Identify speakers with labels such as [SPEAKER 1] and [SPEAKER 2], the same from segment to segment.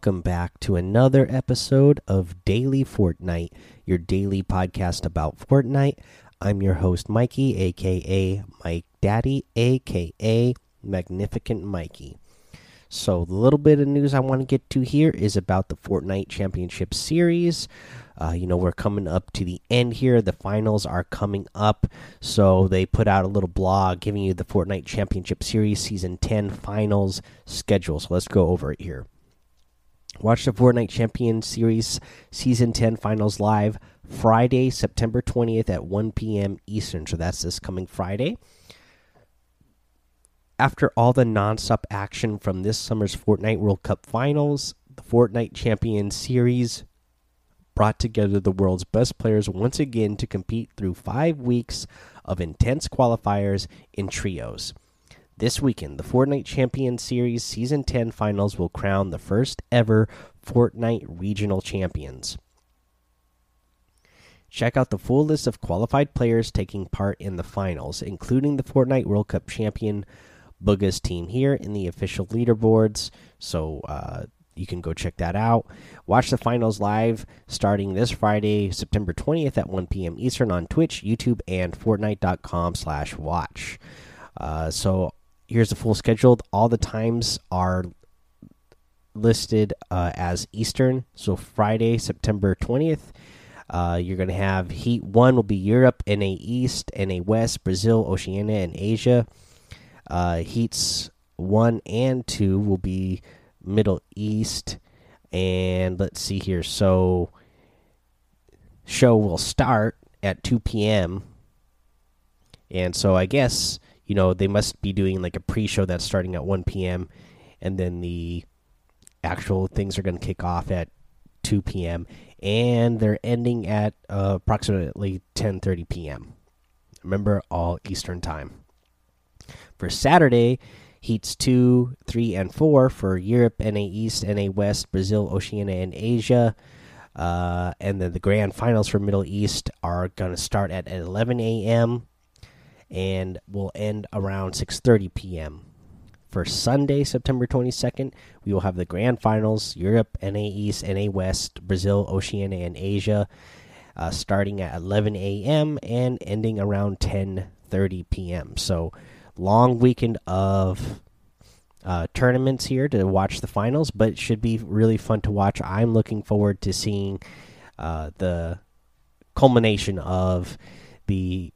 [SPEAKER 1] welcome back to another episode of Daily Fortnite, your daily podcast about Fortnite. I'm your host, Mikey, aka Mike Daddy, aka Magnificent Mikey. So, the little bit of news I want to get to here is about the Fortnite Championship Series. Uh, you know, we're coming up to the end here. The finals are coming up. So, they put out a little blog giving you the Fortnite Championship Series Season 10 finals schedule. So, let's go over it here. Watch the Fortnite Champion Series Season 10 finals live Friday, September 20th at 1 p.m. Eastern. So, that's this coming Friday after all the nonstop action from this summer's Fortnite World Cup finals, the Fortnite Champion Series brought together the world's best players once again to compete through five weeks of intense qualifiers in trios. This weekend, the Fortnite Champion Series Season 10 finals will crown the first ever Fortnite Regional Champions. Check out the full list of qualified players taking part in the finals, including the Fortnite World Cup champion Bugha's team here in the official leaderboards. So uh, you can go check that out. Watch the finals live starting this Friday, September 20th at 1 p.m. Eastern on Twitch, YouTube, and Fortnite.com/watch. Uh, so here's the full schedule. All the times are listed uh, as Eastern. So Friday, September 20th. Uh, you're going to have Heat 1 will be Europe, NA East, NA West, Brazil, Oceania, and Asia. Uh, heats one and two will be Middle East, and let's see here. So, show will start at 2 p.m. And so I guess you know they must be doing like a pre-show that's starting at 1 p.m. and then the actual things are going to kick off at 2 p.m. and they're ending at uh, approximately 10:30 p.m. Remember all Eastern time. For Saturday, heats 2, 3, and 4 for Europe, NA East, NA West, Brazil, Oceania, and Asia. Uh, and then the grand finals for Middle East are going to start at 11 a.m. and will end around 6:30 p.m. For Sunday, September 22nd, we will have the grand finals Europe, NA East, NA West, Brazil, Oceania, and Asia, uh, starting at 11 a.m. and ending around 10:30 p.m. So long weekend of uh, tournaments here to watch the finals, but it should be really fun to watch. I'm looking forward to seeing uh, the culmination of the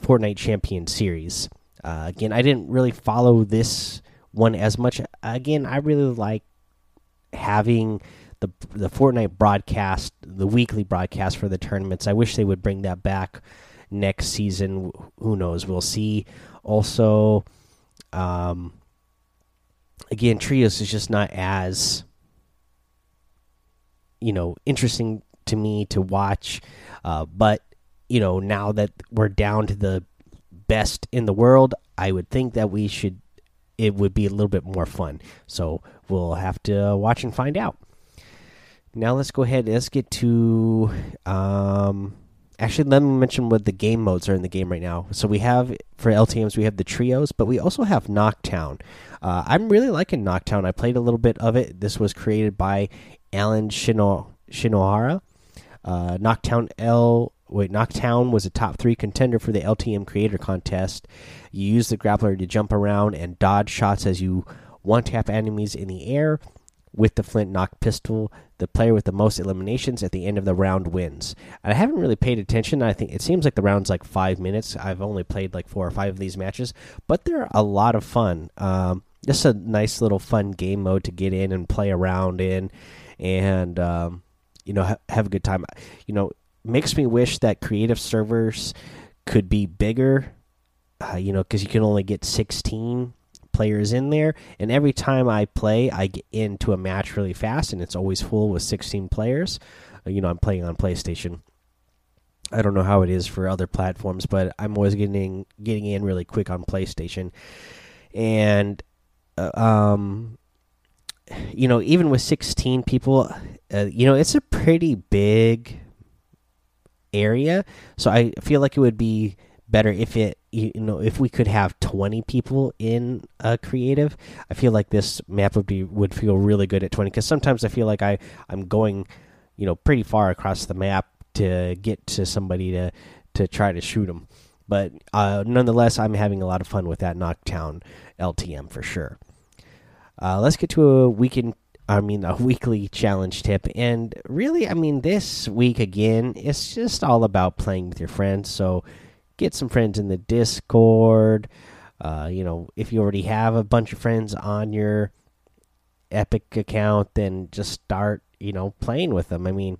[SPEAKER 1] Fortnite Champion Series. Uh, again, I didn't really follow this one as much. Again, I really like having the the Fortnite broadcast, the weekly broadcast for the tournaments. I wish they would bring that back next season. Who knows? We'll see also, um, again, trios is just not as you know interesting to me to watch. Uh, but you know, now that we're down to the best in the world, I would think that we should. It would be a little bit more fun. So we'll have to watch and find out. Now let's go ahead. Let's get to um, actually let me mention what the game modes are in the game right now so we have for ltms we have the trios but we also have Knocktown. uh, i'm really liking Knocktown. i played a little bit of it this was created by alan Shino shinohara uh, knockdown l wait knockdown was a top three contender for the ltm creator contest you use the grappler to jump around and dodge shots as you one tap enemies in the air with the flint knock pistol the player with the most eliminations at the end of the round wins. I haven't really paid attention. I think it seems like the round's like five minutes. I've only played like four or five of these matches, but they're a lot of fun. Um, just a nice little fun game mode to get in and play around in, and um, you know ha have a good time. You know, makes me wish that creative servers could be bigger. Uh, you know, because you can only get sixteen players in there, and every time I play, I get into a match really fast, and it's always full with 16 players. Uh, you know, I'm playing on PlayStation. I don't know how it is for other platforms, but I'm always getting getting in really quick on PlayStation, and uh, um, you know, even with 16 people, uh, you know, it's a pretty big area. So I feel like it would be better if it you know if we could have 20 people in a creative. I feel like this map would be would feel really good at 20 because sometimes i feel like i i'm going you know pretty far across the map to get to somebody to to try to shoot them but uh, nonetheless i'm having a lot of fun with that knockdown ltm for sure. Uh, let's get to a weekend I mean, a weekly challenge tip. And really, I mean, this week again, it's just all about playing with your friends. So get some friends in the Discord. Uh, you know, if you already have a bunch of friends on your Epic account, then just start, you know, playing with them. I mean,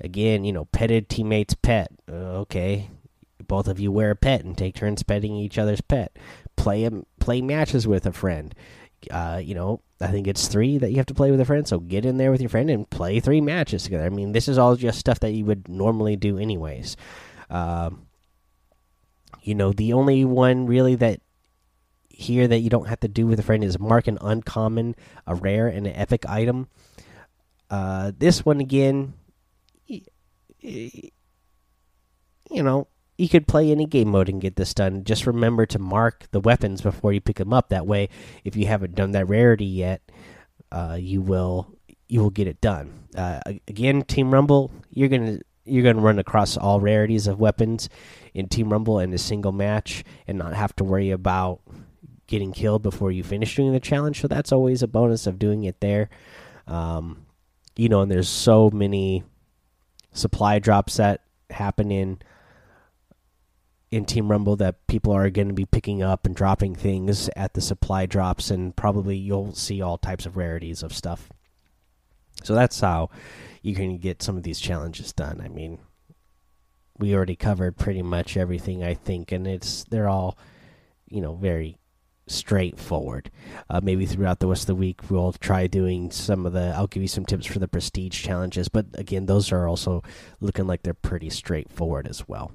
[SPEAKER 1] again, you know, petted teammates pet. Uh, okay, both of you wear a pet and take turns petting each other's pet. Play play matches with a friend. Uh, you know, I think it's three that you have to play with a friend. So get in there with your friend and play three matches together. I mean, this is all just stuff that you would normally do anyways. Um, you know, the only one really that here that you don't have to do with a friend is mark an uncommon, a rare, and an epic item. Uh, this one again, you know, you could play any game mode and get this done. Just remember to mark the weapons before you pick them up. That way, if you haven't done that rarity yet, uh, you will you will get it done. Uh, again, Team Rumble, you're gonna you're gonna run across all rarities of weapons in Team Rumble in a single match and not have to worry about getting killed before you finish doing the challenge. So that's always a bonus of doing it there. Um, you know, and there's so many supply drops that happen in in Team Rumble that people are going to be picking up and dropping things at the supply drops, and probably you'll see all types of rarities of stuff. So that's how you can get some of these challenges done. I mean, we already covered pretty much everything I think, and it's they're all, you know, very straightforward. Uh, maybe throughout the rest of the week we'll try doing some of the. I'll give you some tips for the prestige challenges, but again, those are also looking like they're pretty straightforward as well.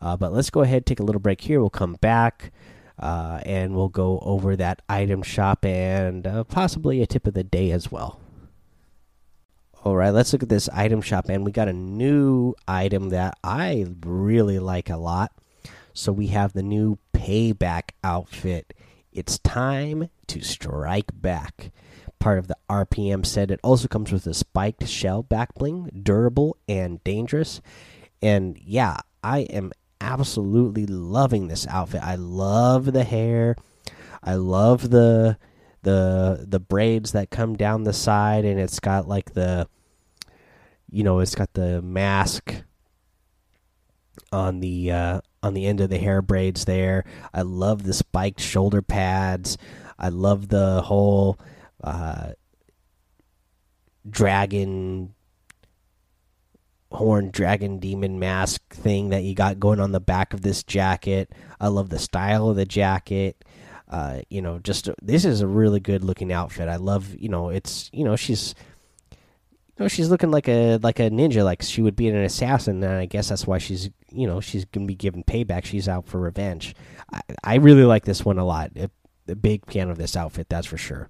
[SPEAKER 1] Uh, but let's go ahead take a little break here. We'll come back. Uh, and we'll go over that item shop and uh, possibly a tip of the day as well. All right, let's look at this item shop, and we got a new item that I really like a lot. So we have the new payback outfit. It's time to strike back. Part of the RPM set. It also comes with a spiked shell back bling, durable and dangerous. And yeah, I am absolutely loving this outfit. I love the hair. I love the the the braids that come down the side and it's got like the you know it's got the mask on the uh, on the end of the hair braids there i love the spiked shoulder pads i love the whole uh, dragon horn dragon demon mask thing that you got going on the back of this jacket i love the style of the jacket uh, you know, just this is a really good looking outfit. I love, you know, it's you know she's, you know, she's looking like a like a ninja, like she would be an assassin, and I guess that's why she's you know she's gonna be given payback. She's out for revenge. I, I really like this one a lot. A, a big fan of this outfit, that's for sure.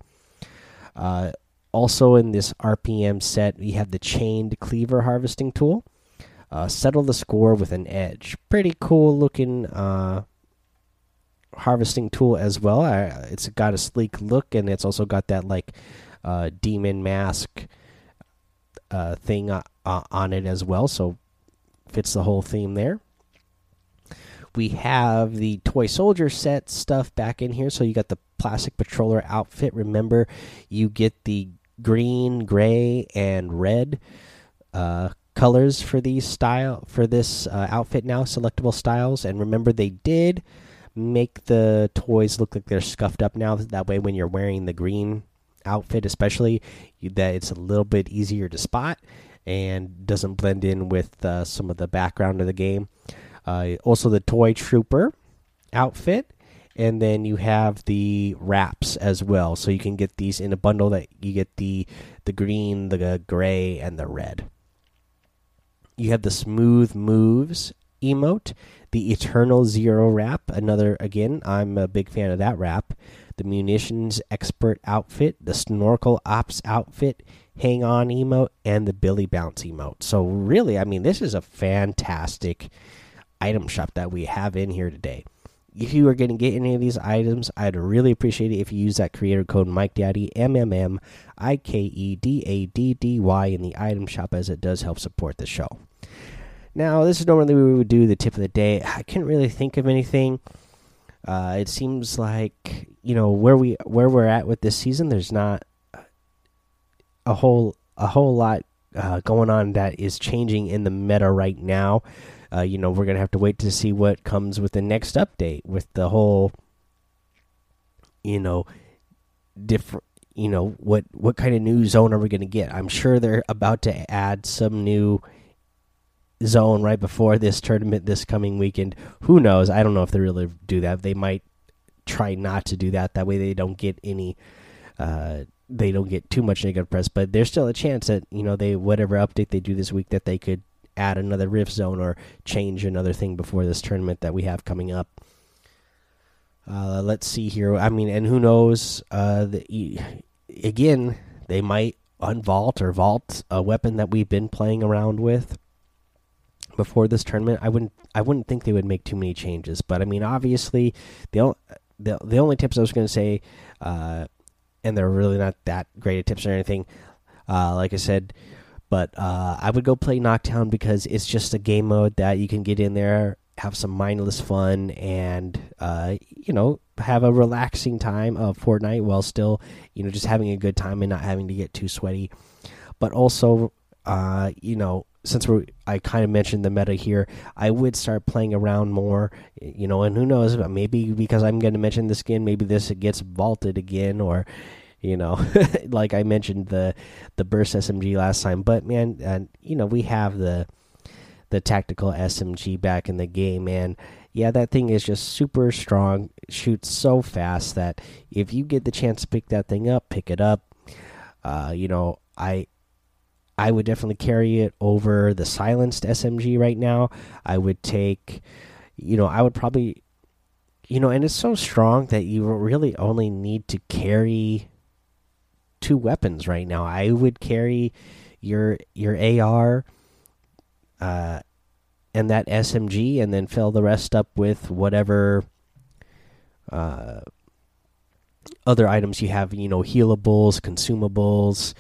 [SPEAKER 1] Uh, also in this RPM set, we have the chained cleaver harvesting tool. Uh, settle the score with an edge. Pretty cool looking uh, harvesting tool as well. it's got a sleek look, and it's also got that like uh, demon mask uh, thing uh, on it as well. So fits the whole theme there. We have the toy soldier set stuff back in here. So you got the plastic patroller outfit. Remember, you get the green, gray, and red uh, colors for these style for this uh, outfit now. Selectable styles, and remember they did make the toys look like they're scuffed up now. That way, when you're wearing the green outfit, especially, you, that it's a little bit easier to spot and doesn't blend in with uh, some of the background of the game. Uh, also, the toy trooper outfit, and then you have the wraps as well. So you can get these in a bundle. That you get the the green, the gray, and the red. You have the smooth moves emote the Eternal Zero wrap, another again, I'm a big fan of that wrap. The Munitions Expert outfit, the Snorkel Ops outfit, Hang On emote, and the Billy Bounce emote. So really, I mean, this is a fantastic item shop that we have in here today. If you are going to get any of these items, I'd really appreciate it if you use that creator code Mike Daddy M M M I K E D A D D Y in the item shop, as it does help support the show. Now, this is normally we would do the tip of the day. I couldn't really think of anything. Uh, it seems like you know where we where we're at with this season. There's not a whole a whole lot uh, going on that is changing in the meta right now. Uh, you know, we're gonna have to wait to see what comes with the next update with the whole, you know, different. You know what what kind of new zone are we gonna get? I'm sure they're about to add some new zone right before this tournament this coming weekend. Who knows? I don't know if they really do that. They might try not to do that. That way they don't get any. Uh, they don't get too much negative press, but there's still a chance that you know they whatever update they do this week that they could add another rift zone or change another thing before this tournament that we have coming up. Uh, let's see here. I mean, and who knows? Uh, the, again, they might unvault or vault a weapon that we've been playing around with before this tournament. I wouldn't. I wouldn't think they would make too many changes. But I mean, obviously, the the the only tips I was going to say, uh, and they're really not that great at tips or anything. Uh, like I said, but uh, I would go play Knockdown because it's just a game mode that you can get in there, have some mindless fun, and uh, you know have a relaxing time of Fortnite while still you know just having a good time and not having to get too sweaty. But also, uh, you know, since we I kind of mentioned the meta here, I would start playing around more, you know, and who knows, maybe because I'm going to mention the skin, maybe this gets vaulted again, or you know, like I mentioned the the burst SMG last time. But man, and you know, we have the the tactical SMG back in the game, and Yeah, that thing is just super strong. Shoots so fast that if you get the chance to pick that thing up, pick it up. Uh, you know, I I would definitely carry it over the silenced SMG right now. I would take, you know, I would probably, you know, and it's so strong that you really only need to carry two weapons right now. I would carry your your AR uh and that SMG and then fill the rest up with whatever uh other items you have, you know, healables, consumables,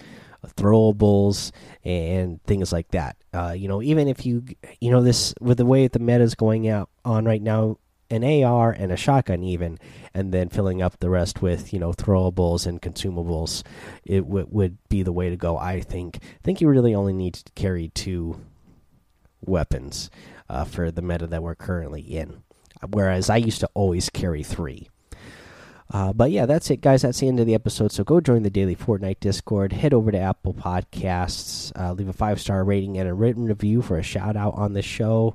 [SPEAKER 1] throwables and things like that. Uh, you know, even if you you know this with the way the meta is going out on right now, an AR and a shotgun even, and then filling up the rest with you know throwables and consumables, it would be the way to go. I think. I think you really only need to carry two weapons uh, for the meta that we're currently in, whereas I used to always carry three. Uh, but yeah, that's it, guys. That's the end of the episode. So go join the daily Fortnite Discord. Head over to Apple Podcasts. Uh, leave a five star rating and a written review for a shout out on the show.